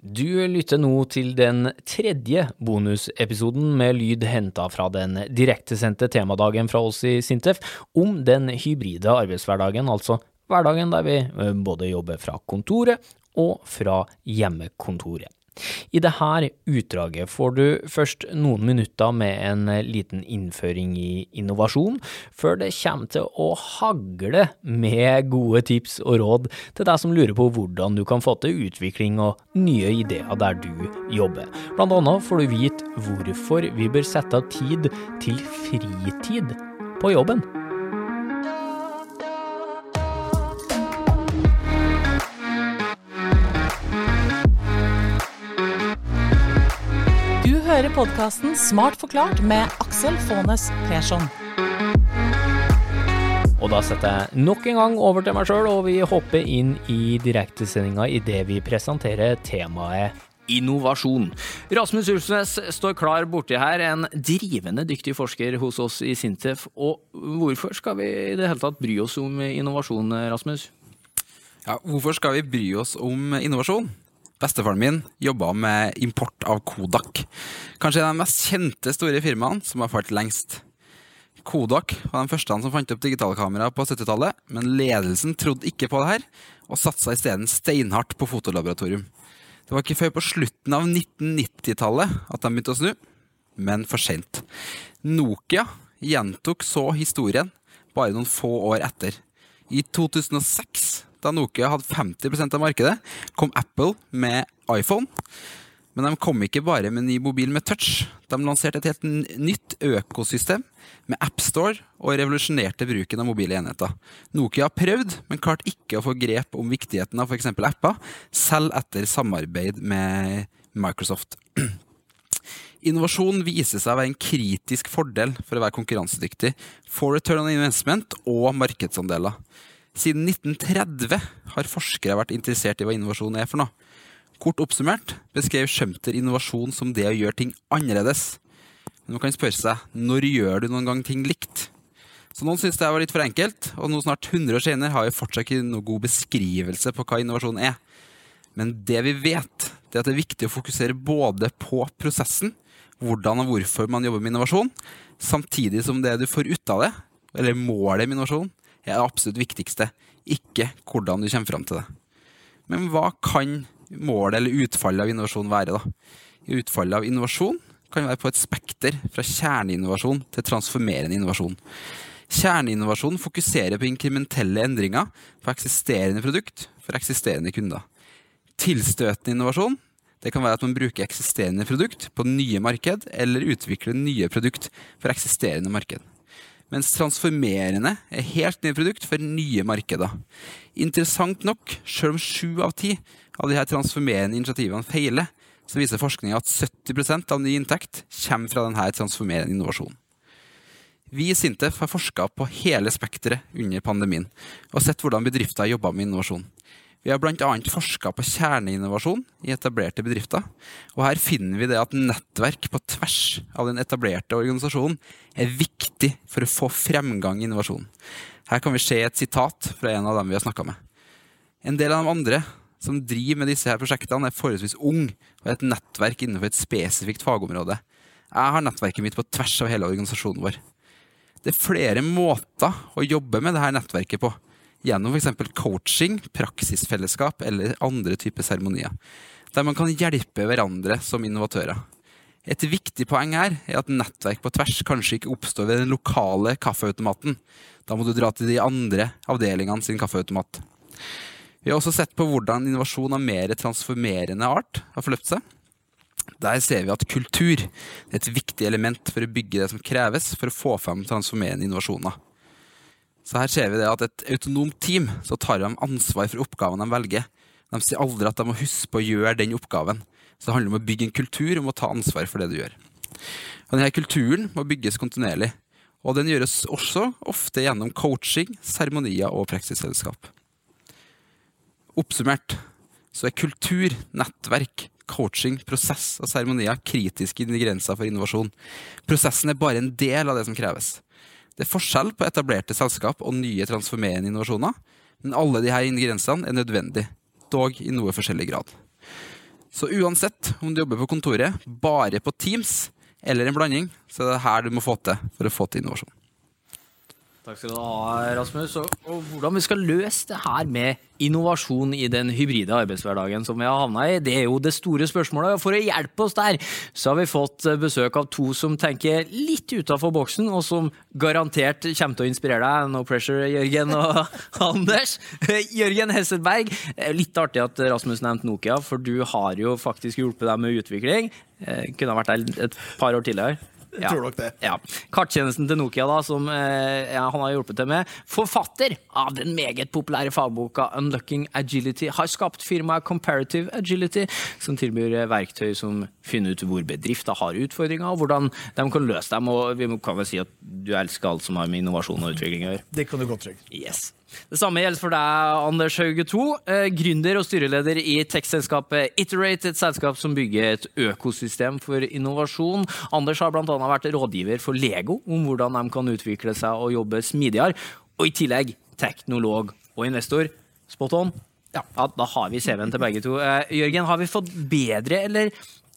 Du lytter nå til den tredje bonusepisoden med lyd henta fra den direktesendte temadagen fra oss i Sintef om den hybride arbeidshverdagen, altså hverdagen der vi eh, både jobber fra kontoret og fra hjemmekontoret. I dette utdraget får du først noen minutter med en liten innføring i innovasjon, før det kommer til å hagle med gode tips og råd til deg som lurer på hvordan du kan få til utvikling og nye ideer der du jobber. Blant annet får du vite hvorfor vi bør sette av tid til fritid på jobben. Hører podkasten Smart forklart med Aksel Faanes Persson. Og da setter jeg nok en gang over til meg sjøl, og vi hopper inn i direktesendinga idet vi presenterer temaet innovasjon. Rasmus Ulsnes står klar borti her, en drivende dyktig forsker hos oss i Sintef. Og hvorfor skal vi i det hele tatt bry oss om innovasjon, Rasmus? Ja, hvorfor skal vi bry oss om innovasjon? Bestefaren min jobba med import av Kodak. Kanskje de mest kjente store firmaene som har falt lengst. Kodak var den første som fant opp digitalkamera på 70-tallet, men ledelsen trodde ikke på det her, og satsa isteden steinhardt på fotolaboratorium. Det var ikke før på slutten av 1990-tallet at de begynte å snu, men for seint. Nokia gjentok så historien bare noen få år etter. I 2006, da Nokia hadde 50% av markedet, kom Apple med iPhone. Men de kom ikke bare med ny mobil med touch. De lanserte et helt nytt økosystem med AppStore og revolusjonerte bruken av mobile enheter. Nokia har prøvd, men klarte ikke å få grep om viktigheten av f.eks. apper, selv etter samarbeid med Microsoft. Innovasjon viser seg å være en kritisk fordel for å være konkurransedyktig, for return on investment og markedsandeler. Siden 1930 har forskere vært interessert i hva innovasjon er for noe. Kort oppsummert beskrev Schumter innovasjon som det å gjøre ting annerledes. Men man kan spørre seg når gjør du noen gang ting likt? Så noen syns det var litt for enkelt, og nå snart 100 år senere har vi fortsatt ikke noen god beskrivelse på hva innovasjon er. Men det vi vet, det er at det er viktig å fokusere både på prosessen, hvordan og hvorfor man jobber med innovasjon, samtidig som det du får ut av det, eller målet med innovasjon, er det absolutt viktigste, ikke hvordan du kommer fram til det. Men hva kan målet eller utfallet av innovasjon være, da? Utfallet av innovasjon kan være på et spekter fra kjerneinnovasjon til transformerende innovasjon. Kjerneinnovasjon fokuserer på inkrementelle endringer for eksisterende produkt for eksisterende kunder. Tilstøtende innovasjon det kan være at man bruker eksisterende produkt på nye marked, eller utvikler nye produkt for eksisterende marked. Mens transformerende er helt nye produkt for nye markeder. Interessant nok, selv om sju av ti av de her transformerende initiativene feiler, så viser forskninga at 70% av ny inntekt kommer fra denne transformerende innovasjonen. Vi i Sintef har forska på hele spekteret under pandemien, og sett hvordan bedrifter jobba med innovasjon. Vi har bl.a. forska på kjerneinnovasjon i etablerte bedrifter. Og her finner vi det at nettverk på tvers av den etablerte organisasjonen er viktig for å få fremgang i innovasjon. Her kan vi se et sitat fra en av dem vi har snakka med. En del av de andre som driver med disse her prosjektene, er forholdsvis ung og er et nettverk innenfor et spesifikt fagområde. Jeg har nettverket mitt på tvers av hele organisasjonen vår. Det er flere måter å jobbe med dette nettverket på gjennom f.eks. coaching, praksisfellesskap eller andre typer seremonier, der man kan hjelpe hverandre som innovatører. Et viktig poeng her er at nettverk på tvers kanskje ikke oppstår ved den lokale kaffeautomaten. Da må du dra til de andre avdelingene sin kaffeautomat. Vi har også sett på hvordan innovasjon av mer transformerende art har forløpt seg. Der ser vi at kultur er et viktig element for å bygge det som kreves for å få frem transformerende innovasjoner. Så her ser vi det at et autonomt team så tar de ansvar for oppgaven de velger. De sier aldri at de må huske på å gjøre den oppgaven. Så det handler om å bygge en kultur om å ta ansvar for det du gjør. Og denne kulturen må bygges kontinuerlig. Og den gjøres også ofte gjennom coaching, seremonier og praksisselskap. Oppsummert så er kultur, nettverk, coaching, prosess og seremonier kritiske ingredienser for innovasjon. Prosessen er bare en del av det som kreves. Det er forskjell på etablerte selskap og nye transformerende innovasjoner, men alle disse ingrediensene er nødvendige, dog i noe forskjellig grad. Så uansett om du jobber på kontoret, bare på Teams eller en blanding, så er det her du må få til for å få til innovasjon. Takk skal du ha, Rasmus. Og, og hvordan vi skal løse det her med innovasjon i den hybride arbeidshverdagen som vi har havna i, det er jo det store spørsmålet. Og for å hjelpe oss der, så har vi fått besøk av to som tenker litt utafor boksen, og som garantert kommer til å inspirere deg. No pressure, Jørgen og Anders. Jørgen Hesselberg, litt artig at Rasmus nevnte Nokia, for du har jo faktisk hjulpet dem med utvikling. Eh, kunne ha vært der et par år tidligere. Jeg tror nok det. Ja. Karttjenesten til Nokia, da, som eh, ja, han har hjulpet til med. Forfatter av den meget populære fagboka Unlocking Agility har skapt firmaet Comparative Agility, som tilbyr eh, verktøy som finner ut hvor bedrifter har utfordringer, og hvordan de kan løse dem. Og vi kan vel si at du elsker alt som har med innovasjon og utvikling å gjøre. Det kan du godt trygt. Yes. Det samme gjelder for deg, Anders Hauge 2. Eh, gründer og styreleder i tekstselskapet Iterate, et selskap som bygger et økosystem for innovasjon. Anders har bl.a. vært rådgiver for Lego om hvordan de kan utvikle seg og jobbe smidigere. Og i tillegg teknolog og investor. Spot on. Ja, Da har vi CV-en til begge to. Eh, Jørgen, har vi fått bedre eller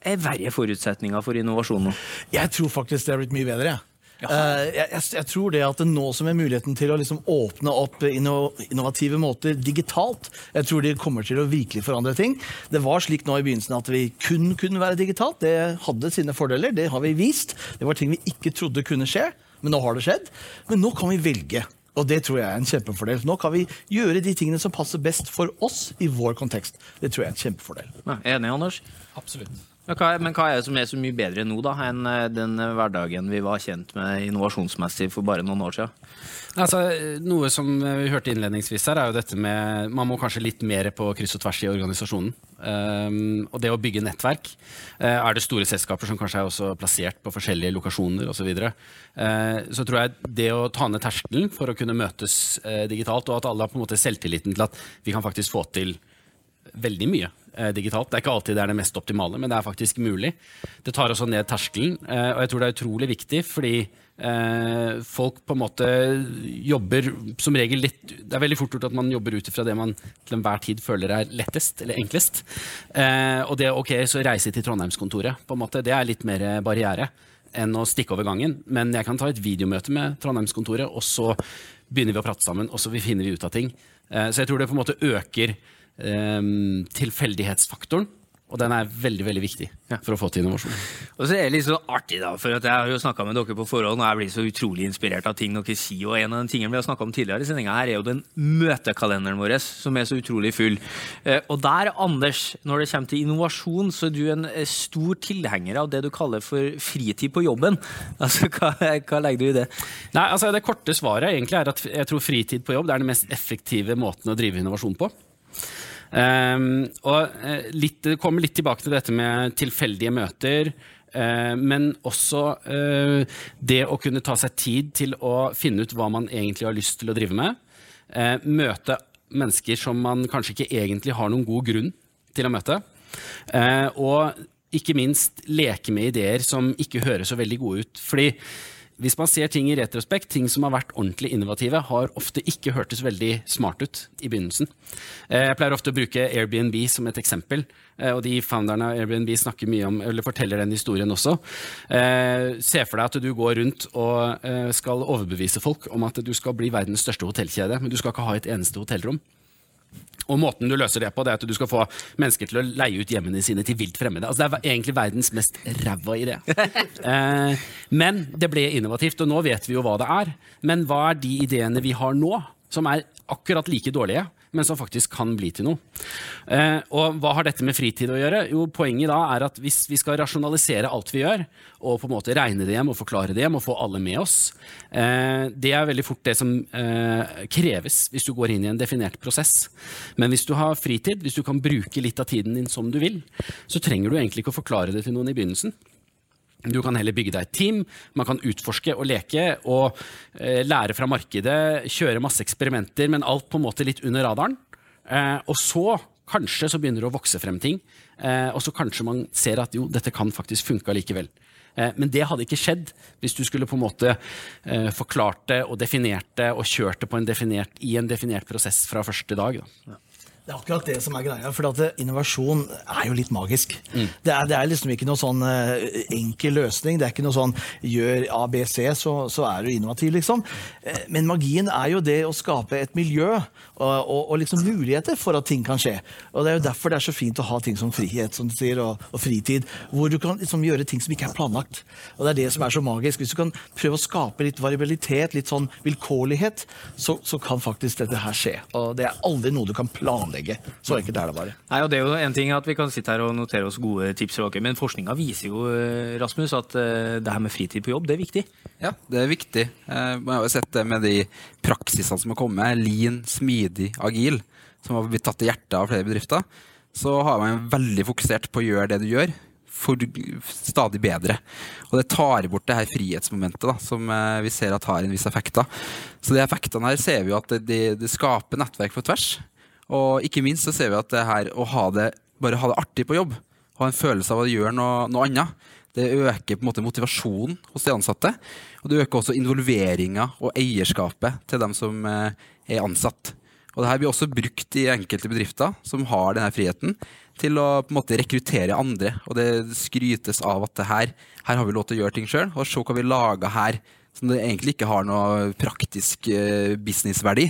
eh, verre forutsetninger for innovasjon nå? Jeg tror faktisk det har blitt mye bedre. jeg. Eh, jeg, jeg, jeg tror det at det nå som er muligheten til å liksom åpne opp inno, innovative måter digitalt, jeg tror det kommer til å virkelig forandre ting. Det var slik nå i begynnelsen at vi kun kunne være digitalt. Det hadde sine fordeler, det har vi vist. Det var ting vi ikke trodde kunne skje, men nå har det skjedd. Men nå kan vi velge. Og det tror jeg er en kjempefordel. Nå kan vi gjøre de tingene som passer best for oss i vår kontekst. Det tror jeg er en kjempefordel. Enig, Anders? Absolutt. Men hva, er det som er så mye bedre nå da, enn eh, den hverdagen vi var kjent med innovasjonsmessig for bare noen år siden? Altså, noe som vi hørte innledningsvis her, er jo dette med Man må kanskje litt mer på kryss og tvers i organisasjonen. Um, og det å bygge nettverk. Uh, er det store selskaper som kanskje er også plassert på forskjellige lokasjoner osv. Så, videre. uh, så tror jeg det å ta ned terskelen for å kunne møtes uh, digitalt, og at alle har på en måte selvtilliten til at vi kan faktisk få til veldig mye digitalt. Det er ikke alltid det er det mest optimale, men det er faktisk mulig. Det tar også ned terskelen, og jeg tror det er utrolig viktig, fordi Eh, folk på en måte jobber som regel litt Det er veldig fort gjort at man jobber ut ifra det man til enhver tid føler er lettest eller enklest. Eh, og det ok, så reise til Trondheimskontoret, på en måte, det er litt mer barriere enn å stikke over gangen. Men jeg kan ta et videomøte med Trondheimskontoret, og så begynner vi å prate sammen, og så finner vi ut av ting. Eh, så jeg tror det på en måte øker eh, tilfeldighetsfaktoren og den er veldig veldig viktig for å få til innovasjon. Og så er det litt så artig, da, for jeg har jo snakka med dere på forhånd, og jeg blir så utrolig inspirert av ting dere sier. Og en av de tingene vi har snakka om tidligere i sendinga, her er jo den møtekalenderen vår, som er så utrolig full. Eh, og der, Anders, når det kommer til innovasjon, så er du en eh, stor tilhenger av det du kaller for fritid på jobben. Altså, hva, hva legger du i det? Nei, altså Det korte svaret egentlig er at jeg tror fritid på jobb det er den mest effektive måten å drive innovasjon på. Um, og uh, litt, kommer litt tilbake til dette med tilfeldige møter. Uh, men også uh, det å kunne ta seg tid til å finne ut hva man egentlig har lyst til å drive med. møte mennesker som man kanskje ikke egentlig har noen god grunn til å møte. og ikke minst leke med ideer som ikke høres så veldig gode ut. Fordi hvis man ser ting i retrospekt, ting som har vært ordentlig innovative, har ofte ikke hørtes veldig smart ut i begynnelsen. Eh, jeg pleier ofte å bruke Airbnb som et eksempel. Eh, og de founderne av Airbnb snakker mye om, eller forteller den historien også. Eh, se for deg at du går rundt og skal overbevise folk om at du skal bli verdens største hotellkjede, men du skal ikke ha et eneste hotellrom. Og måten du løser det på, det er at du skal få mennesker til å leie ut hjemmene sine til vilt fremmede. Altså, det er egentlig verdens mest ræva idé. eh, men det ble innovativt, og nå vet vi jo hva det er. Men hva er de ideene vi har nå, som er akkurat like dårlige? Men som faktisk kan bli til noe. Eh, og hva har dette med fritid å gjøre? Jo, Poenget da er at hvis vi skal rasjonalisere alt vi gjør, og på en måte regne det hjem og forklare det hjem og få alle med oss, eh, det er veldig fort det som eh, kreves hvis du går inn i en definert prosess. Men hvis du har fritid, hvis du kan bruke litt av tiden din som du vil, så trenger du egentlig ikke å forklare det til noen i begynnelsen. Du kan heller bygge deg et team, man kan utforske og leke og eh, lære fra markedet, kjøre masse eksperimenter, men alt på en måte litt under radaren. Eh, og så kanskje så begynner det å vokse frem ting, eh, og så kanskje man ser at jo, dette kan faktisk funke allikevel. Eh, men det hadde ikke skjedd hvis du skulle på en måte eh, forklart det og definert det og kjørt det en definert, i en definert prosess fra første dag. Da. Det er akkurat det som er greia. For at innovasjon er jo litt magisk. Det, er, det er liksom ikke noe sånn eh, enkel løsning. Det er ikke noe sånn gjør ABC, så, så er du innovativ, liksom. Eh, men magien er jo det å skape et miljø og, og, og liksom muligheter for at ting kan skje. Og Det er jo derfor det er så fint å ha ting som frihet som du sier, og, og fritid, hvor du kan liksom gjøre ting som ikke er planlagt. Og Det er det som er så magisk. Hvis du kan prøve å skape litt variabilitet, litt sånn vilkårlighet, så, så kan faktisk dette her skje. Og det er aldri noe du kan planlegge. Så enkelt er det bare. Nei, og det er jo en ting at Vi kan sitte her og notere oss gode tips, men forskninga viser jo eh, Rasmus, at eh, det her med fritid på jobb det er viktig. Ja, det er viktig. Eh, Man har jo sett det med de praksisene som har kommet. Lean, smidig, agil. Som har blitt tatt til hjertet av flere bedrifter. Så har man veldig fokusert på å gjøre det du gjør, for stadig bedre. Og det tar bort det her frihetsmomentet da, som eh, vi ser at har en viss effekt. Da. Så de effektene her ser vi jo at det, de skaper nettverk på tvers. Og ikke minst så ser vi at det her å ha det, bare ha det artig på jobb, ha en følelse av å gjøre noe, noe annet, det øker på en måte motivasjonen hos de ansatte. Og det øker også involveringa og eierskapet til dem som eh, er ansatt. Og det her blir også brukt i enkelte bedrifter som har denne friheten, til å på en måte rekruttere andre. Og det skrytes av at her, her har vi lov til å gjøre ting sjøl, og se hva vi lager her som det egentlig ikke har noe praktisk eh, businessverdi.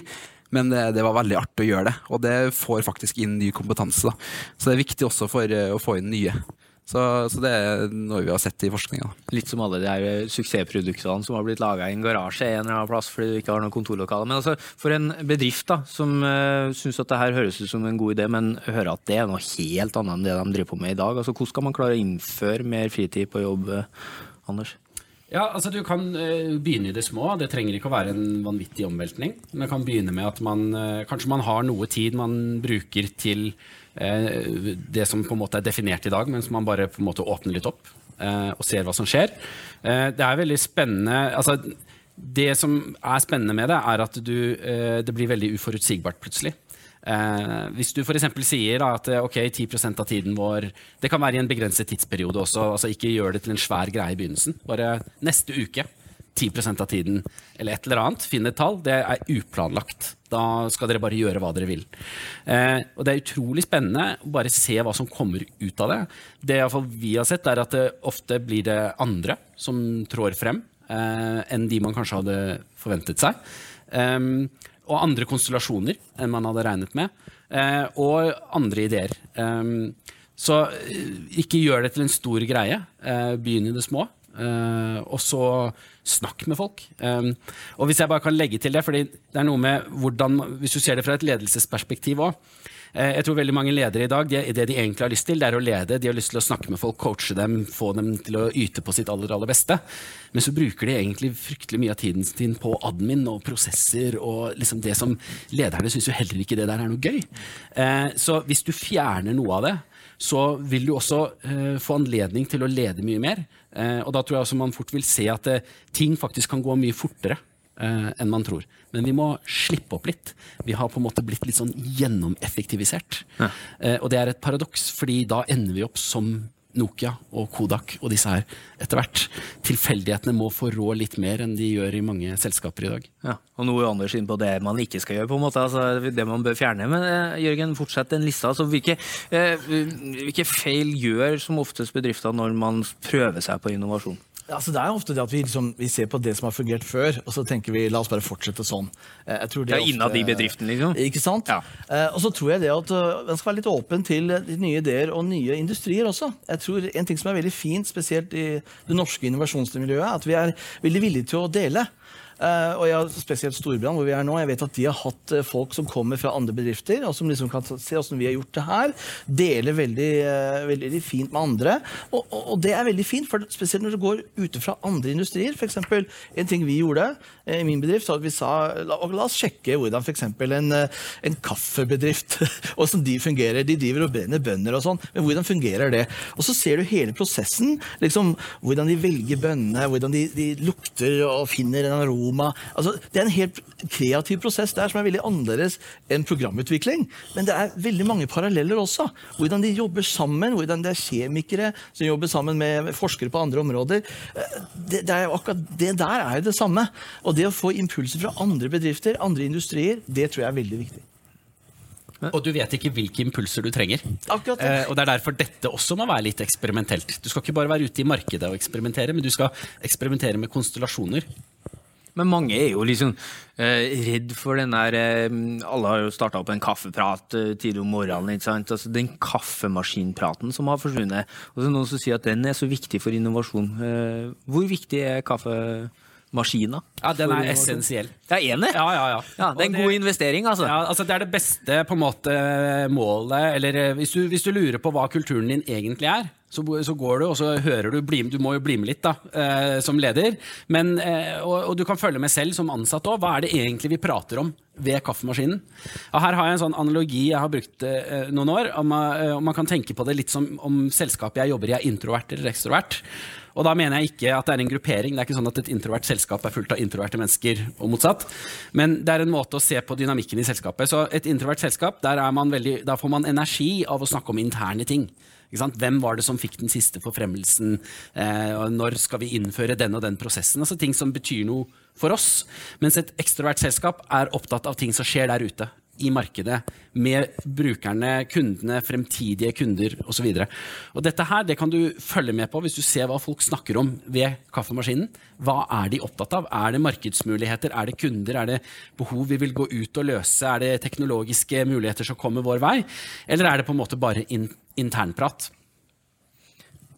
Men det, det var veldig artig å gjøre det, og det får faktisk inn ny kompetanse. Da. Så det er viktig også for eh, å få inn nye. Så, så det er noe vi har sett i forskninga. Litt som alle de her eh, suksessproduktene som har blitt laga i en garasje en eller annen plass fordi du ikke har noe kontorlokale. Men altså, for en bedrift da, som uh, syns at det her høres ut som en god idé, men hører at det er noe helt annet enn det de driver på med i dag, altså, hvordan skal man klare å innføre mer fritid på jobb, Anders? Ja, altså Du kan eh, begynne i det små. Det trenger ikke å være en vanvittig omveltning. Men det kan begynne med at man eh, kanskje man har noe tid man bruker til eh, det som på en måte er definert i dag, mens man bare på en måte åpner litt opp og ser hva som skjer. Det er veldig spennende altså Det som er spennende med det, er at du, det blir veldig uforutsigbart plutselig. Eh, hvis du f.eks. sier da, at ok, 10% av tiden vår Det kan være i en begrenset tidsperiode også. altså Ikke gjør det til en svær greie i begynnelsen. Bare neste uke. 10% av tiden, eller et eller annet. Finn et tall. Det er uplanlagt. Da skal dere bare gjøre hva dere vil. Eh, og Det er utrolig spennende å bare se hva som kommer ut av det. Det vi har sett, er at det ofte blir det andre som trår frem, eh, enn de man kanskje hadde forventet seg. Um, og andre konstellasjoner enn man hadde regnet med. Eh, og andre ideer. Um, så ikke gjør det til en stor greie. Eh, begynn i det små. Og så snakk med folk. Um, og hvis jeg bare kan legge til det, fordi det er noe med hvordan, Hvis du ser det fra et ledelsesperspektiv òg. Uh, jeg tror veldig mange ledere i dag, det, det, de egentlig har lyst til, det er å lede. De har lyst til å snakke med folk, coache dem, få dem til å yte på sitt aller, aller beste. Men så bruker de egentlig fryktelig mye av tiden sin på admin og prosesser og liksom det som Lederne syns jo heller ikke det der er noe gøy. Uh, så hvis du fjerner noe av det, så vil du også uh, få anledning til å lede mye mer. Og da tror jeg man fort vil se at ting faktisk kan gå mye fortere enn man tror. Men vi må slippe opp litt. Vi har på en måte blitt litt sånn gjennomeffektivisert. Ja. og det er et paradoks, fordi da ender vi opp som Nokia og Kodak og disse her etter hvert. Tilfeldighetene må få rå litt mer enn de gjør i mange selskaper i dag. Ja, og noe er Anders inn på det man ikke skal gjøre, på en måte, altså det man bør fjerne. Men eh, Jørgen, fortsett den lista. Altså, hvilke, eh, hvilke feil gjør som oftest bedrifter når man prøver seg på innovasjon? Altså, det er ofte det at vi, liksom, vi, ser på det som har fungert før, og så tenker vi la oss bare fortsette sånn. Eh, jeg tror det er Innad i bedriften, liksom? Ikke sant? Ja. Eh, og så tror jeg det at man skal være litt åpen til nye ideer og nye industrier også. Jeg tror En ting som er veldig fint, spesielt i det norske innovasjonsmiljøet, er at vi er veldig villige til å dele. Uh, og jeg, spesielt Storbrann, hvor vi er nå. Jeg vet at de har hatt uh, folk som kommer fra andre bedrifter, og som liksom kan se hvordan vi har gjort det her. Deler veldig, uh, veldig fint med andre. Og, og, og, det er veldig fint, for spesielt når det går ute fra andre industrier. For eksempel, en ting vi gjorde i min bedrift, var at vi sa la, la oss sjekke hvordan f.eks. En, en kaffebedrift hvordan de fungerer. De driver og brenner bønner og sånn, men hvordan fungerer det? Og så ser du hele prosessen. liksom Hvordan de velger bønnene, hvordan de, de lukter og finner en aroma aroma altså, Det er en helt kreativ prosess der som er veldig annerledes enn programutvikling. Men det er veldig mange paralleller også. Hvordan de jobber sammen, hvordan det er kjemikere som jobber sammen med forskere på andre områder. Eh, det, det, er akkurat, det der er jo det samme. Og det å få impulser fra andre bedrifter, andre industrier, det tror jeg er veldig viktig. Og du vet ikke hvilke impulser du trenger. Akkurat det. Eh, og det er derfor dette også må være litt eksperimentelt. Du skal ikke bare være ute i markedet og eksperimentere, men du skal eksperimentere med konstellasjoner. Men mange er jo liksom eh, redd for den der eh, Alle har jo starta opp en kaffeprat eh, tidlig om morgenen. ikke sant? Altså Den kaffemaskinpraten som har forsvunnet. Og så det noen som sier at den er så viktig for innovasjon. Eh, hvor viktig er kaffemaskiner? Ja, Den er essensiell. Ja, er enig? det? Ja, ja, ja. Ja, det er en Og god investering, altså. Ja, altså Det er det beste på en måte målet Eller eh, hvis du, hvis du lurer på hva kulturen din egentlig er, så, så går du og så hører du bli, Du må jo bli med litt da, eh, som leder. Men, eh, og, og du kan følge med selv som ansatt òg. Hva er det egentlig vi prater om ved kaffemaskinen? Og her har jeg en sånn analogi jeg har brukt eh, noen år. Om, eh, om man kan tenke på det litt som om selskapet jeg jobber i er introvert eller ekstrovert. Og da mener jeg ikke at det er en gruppering. Det er ikke sånn at et introvert selskap er fullt av introverte mennesker, og motsatt. Men det er en måte å se på dynamikken i selskapet. Så et introvert selskap, der, er man veldig, der får man energi av å snakke om interne ting. Hvem var det som fikk den siste forfremmelsen? Eh, når skal vi innføre den og den prosessen? Altså Ting som betyr noe for oss. Mens et ekstrovert selskap er opptatt av ting som skjer der ute i markedet med brukerne, kundene, fremtidige kunder osv. Dette her det kan du følge med på hvis du ser hva folk snakker om ved kaffemaskinen. Hva er de opptatt av? Er det markedsmuligheter? Er det kunder? Er det behov vi vil gå ut og løse? Er det teknologiske muligheter som kommer vår vei? Eller er det på en måte bare in internprat?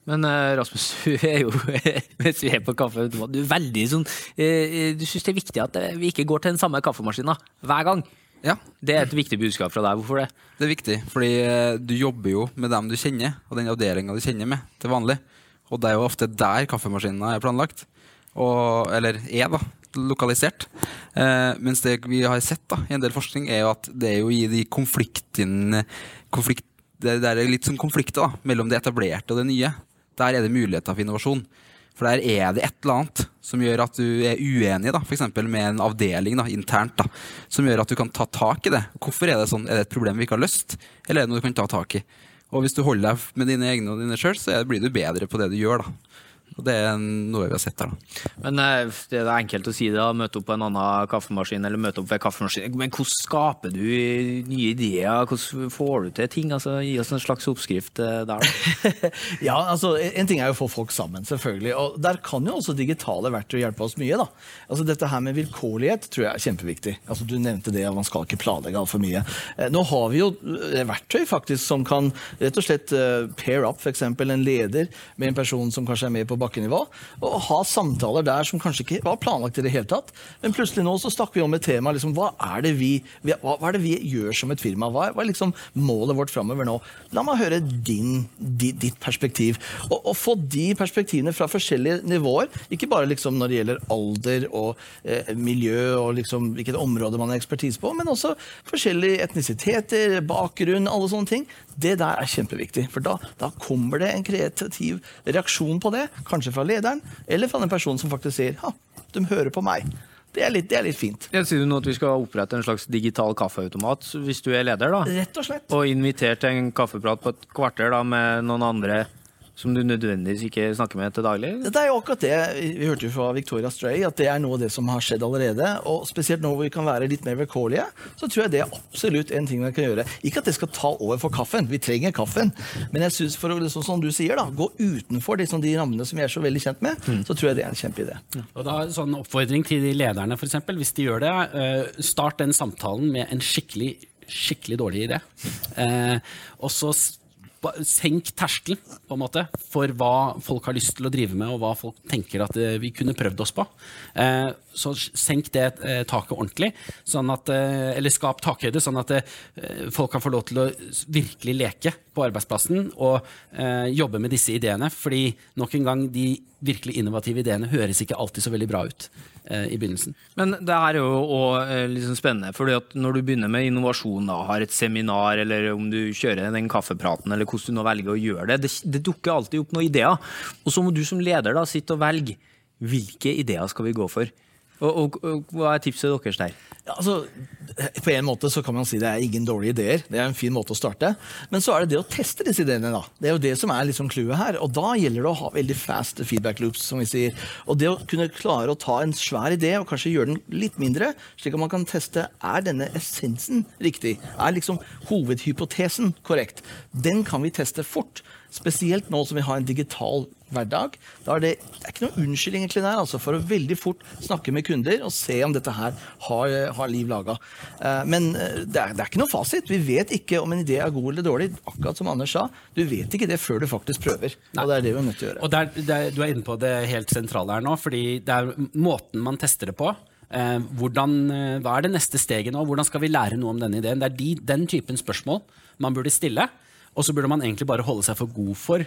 Men eh, Rasmus, du er jo mens vi er på kaffeautomat, du er veldig sånn eh, Du syns det er viktig at eh, vi ikke går til den samme kaffemaskinen hver gang. Ja, Det er et viktig budskap fra deg. Hvorfor det? det er viktig, fordi eh, du jobber jo med dem du kjenner, og den avdelinga du kjenner med til vanlig. Og det er jo ofte der kaffemaskinen er planlagt. Og, eller er, da. Lokalisert. Eh, mens det vi har sett da, i en del forskning, er jo at det er jo i de konfliktene konflikt, det, det er litt sånn konflikter da, mellom det etablerte og det nye. Der er det muligheter for innovasjon. For der er det et eller annet som gjør at du er uenig da, for med en avdeling da, internt, da, som gjør at du kan ta tak i det. Hvorfor er det sånn? Er det et problem vi ikke har løst, eller er det noe du kan ta tak i? Og hvis du holder deg med dine egne og dine sjøl, så blir du bedre på det du gjør. da. Og Det er noe vi har sett her. da. Men eh, Det er enkelt å si det, da, møte opp på en annen kaffemaskin eller møte opp ved kaffemaskinen. Men hvordan skaper du nye ideer? Hvordan får du til ting? Altså, Gi oss en slags oppskrift eh, der. Ja, altså, En ting er jo å få folk sammen, selvfølgelig. Og der kan jo også digitale verktøy hjelpe oss mye. da. Altså Dette her med vilkårlighet tror jeg er kjempeviktig. Altså Du nevnte det at man skal ikke planlegge altfor mye. Eh, Nå har vi jo verktøy faktisk som kan rett og slett pair up f.eks. en leder med en person som kanskje er med på bakkenivå, og ha samtaler der som kanskje ikke var planlagt i det hele tatt. Men plutselig nå så snakker vi om et tema. liksom, Hva er vi, hva, er det vi gjør som et firma? Hva er, hva er liksom målet vårt framover nå? La meg høre din, di, ditt perspektiv. Og, og få de perspektivene fra forskjellige nivåer. Ikke bare liksom når det gjelder alder og eh, miljø og liksom hvilket område man har ekspertise på, men også forskjellige etnisiteter, bakgrunn, alle sånne ting. Det der er kjempeviktig, for da, da kommer det en kreativ reaksjon på det. Fra lederen, eller fra den personen som faktisk sier ja, de hører på meg. Det er litt, det er litt fint. Jeg sier du nå at vi skal opprette en slags digital kaffeautomat hvis du er leder, da? Rett og slett. Og invitere til en kaffeprat på et kvarter da, med noen andre som du nødvendigvis ikke snakker med til daglig? Det er jo akkurat det. Vi hørte jo fra Victoria Stray at det er noe av det som har skjedd allerede. Og spesielt nå hvor vi kan være litt mer vilkårlige, så tror jeg det er absolutt en ting vi kan gjøre. Ikke at det skal ta over for kaffen, vi trenger kaffen. Men jeg synes for å, liksom, som du sier, da, gå utenfor liksom, de rammene som vi er så veldig kjent med, så tror jeg det er en kjempeidé. Og da sånn Oppfordring til de lederne, for eksempel, hvis de gjør det. eh, start den samtalen med en skikkelig, skikkelig dårlig idé. Eh, og så senk terskelen på en måte, for hva folk har lyst til å drive med, og hva folk tenker at eh, vi kunne prøvd oss på. Eh, så senk det eh, taket ordentlig, sånn at, eller skap takhøyde, sånn at folk kan få lov til å virkelig leke på arbeidsplassen og eh, jobbe med disse ideene. Fordi nok en gang, de virkelig innovative ideene høres ikke alltid så veldig bra ut eh, i begynnelsen. Men det her er jo også liksom spennende, at når du begynner med innovasjon, da, har et seminar, eller om du kjører den kaffepraten, eller hvordan du nå velger å gjøre det, det, det dukker alltid opp noen ideer. Og så må du som leder da sitte og velge hvilke ideer skal vi gå for. Og, og, og hva er tipset deres der? Ja, altså, på en måte så kan man si det er ingen dårlige ideer. Det er en fin måte å starte. Men så er det det å teste disse ideene. da. Det er jo det som er liksom clouet her. Og da gjelder det å ha veldig fast feedback loops, som vi sier. Og det å kunne klare å ta en svær idé og kanskje gjøre den litt mindre, slik at man kan teste er denne essensen riktig. Er liksom hovedhypotesen korrekt? Den kan vi teste fort. Spesielt nå som vi har en digital hverdag. Da er det, det er ikke noe unnskyldning egentlig der, altså, for å veldig fort snakke med kunder og se om dette her har, har liv laga. Eh, men eh, det er, det er, ikke noe fasit. Vi vet ikke om en idé er god eller dårlig. Akkurat som Anders sa, du vet ikke det før du faktisk prøver. Nei. Og det er det vi er nødt til å gjøre. Og der, der, Du er inne på det helt sentrale her nå, fordi det er måten man tester det på. Eh, hvordan, eh, hva er det neste steget nå? Hvordan skal vi lære noe om denne ideen? Det er de, den typen spørsmål man burde stille. Og så burde man egentlig bare holde seg for god for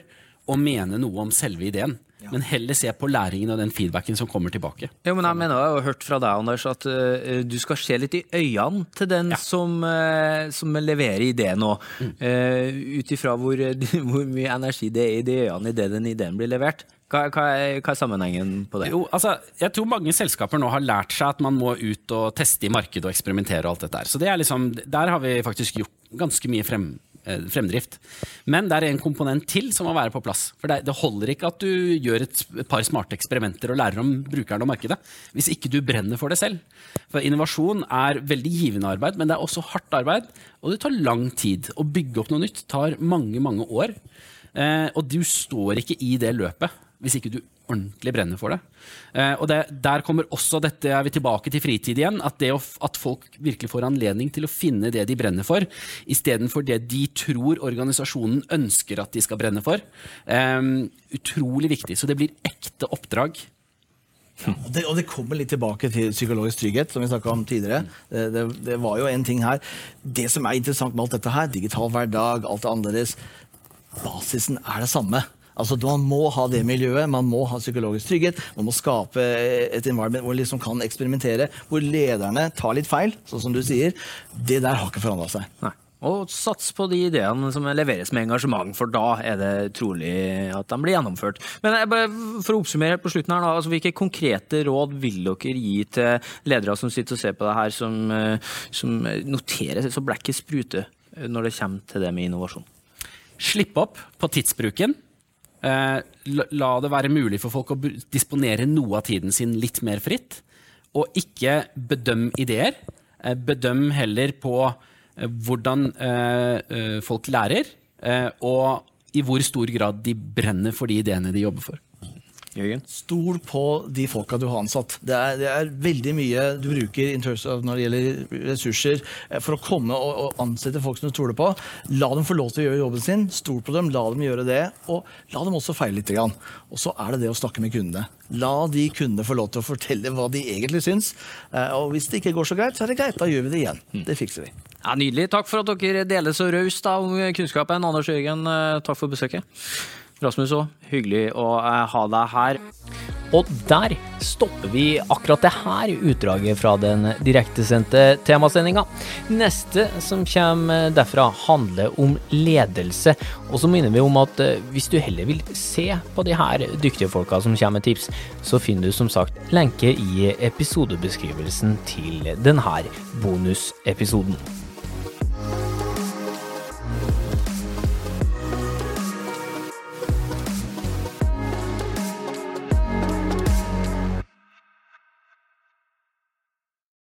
å mene noe om selve ideen. Ja. Men heller se på læringen og den feedbacken som kommer tilbake. Jo, men Jeg mener, jeg har hørt fra deg, Anders, at uh, du skal se litt i øynene til den ja. som, uh, som, leverer ideen òg. Mm. Uh, Ut ifra hvor, hvor, mye energi det er i de øynene idet den ideen blir levert. Hva, hva, er, hva, er, sammenhengen på det? Jo, altså, jeg tror mange selskaper nå har lært seg at man må ut og teste i markedet og eksperimentere. og alt dette der. Så det er liksom, Der har vi faktisk gjort ganske mye frem, fremdrift. Men det er en komponent til som må være på plass. For det, holder ikke at du gjør et, par smarte eksperimenter og lærer om brukeren og markedet, hvis ikke du brenner for det selv. For innovasjon er veldig givende arbeid, men det er også hardt arbeid. Og det tar lang tid. Å bygge opp noe nytt tar mange, mange år. Eh, og du står ikke i det løpet hvis ikke du ordentlig brenner for det. Eh, og det, Der kommer også dette, er vi tilbake til fritid igjen, at, å, at folk virkelig får anledning til å finne det de brenner for, istedenfor det de tror organisasjonen ønsker at de skal brenne for. Eh, utrolig viktig. Så det blir ekte oppdrag. Ja, og, det, og, det, kommer litt tilbake til psykologisk trygghet, som vi snakka om tidligere. Det, det, det, var jo en ting her. Det som er interessant med alt dette her, digital hverdag, alt det annerledes, basisen er det samme. Altså, Man må ha det miljøet, man må ha psykologisk trygghet. Man må skape et environment hvor man liksom kan eksperimentere, hvor lederne tar litt feil, sånn som du sier. Det der har ikke forandra seg. Nei. Og sats på de ideene som leveres med engasjement, for da er det trolig at de blir gjennomført. Men for å oppsummere på slutten her, da, altså, hvilke konkrete råd vil dere gi til ledere som sitter og ser på det her, som, eh, som noterer så blekket spruter når det kommer til det med innovasjon? Slipp opp på tidsbruken. Eh, la det være mulig for folk å disponere noe av tiden sin litt mer fritt. Og ikke bedøm ideer. Eh, bedøm heller på eh, hvordan folk lærer, og i hvor stor grad de brenner for de ideene de jobber for. Jørgen? Stol på de folka du har ansatt. Det er, det er veldig mye du bruker når det gjelder ressurser eh, for å komme og, og, ansette folk som du stoler på. La dem få lov til å gjøre jobben sin. Stol på dem, la dem gjøre det. Og la dem også feile litt. Og så er det det å snakke med kundene. La de kundene få lov til å fortelle hva de egentlig syns. Eh, og hvis det ikke går så greit, så er det greit. Da gjør vi det igjen. Mm. Det fikser vi. Ja, Nydelig. Takk for at dere deler så raust om kunnskapen. Anders Jørgen, eh, takk for besøket. Rasmus òg, hyggelig å eh, ha deg her. Og der stopper vi akkurat det her utdraget fra den direktesendte temasendinga. Neste som kommer derfra, handler om ledelse. Og så minner vi om at eh, hvis du heller vil se på de her dyktige folka som kommer med tips, så finner du som sagt lenke i episodebeskrivelsen til denne bonusepisoden.